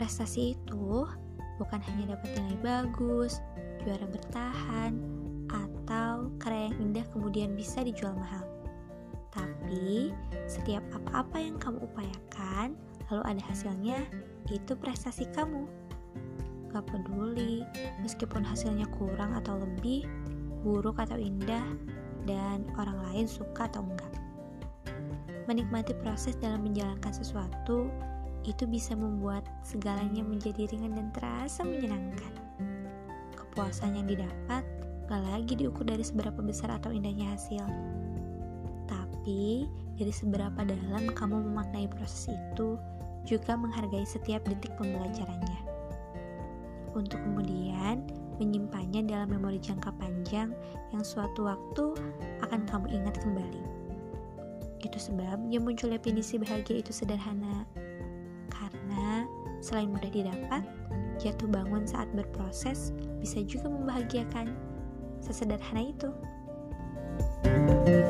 Prestasi itu bukan hanya dapat nilai bagus, juara bertahan, atau karya yang indah kemudian bisa dijual mahal. Tapi, setiap apa-apa yang kamu upayakan, lalu ada hasilnya, itu prestasi kamu. Gak peduli, meskipun hasilnya kurang atau lebih, buruk atau indah, dan orang lain suka atau enggak. Menikmati proses dalam menjalankan sesuatu itu bisa membuat segalanya menjadi ringan dan terasa menyenangkan. Kepuasan yang didapat gak lagi diukur dari seberapa besar atau indahnya hasil, tapi dari seberapa dalam kamu memaknai proses itu, juga menghargai setiap detik pembelajarannya. Untuk kemudian menyimpannya dalam memori jangka panjang yang suatu waktu akan kamu ingat kembali. Itu sebabnya muncul definisi bahagia itu sederhana. Selain mudah didapat, jatuh bangun saat berproses bisa juga membahagiakan. Sesederhana itu. thank you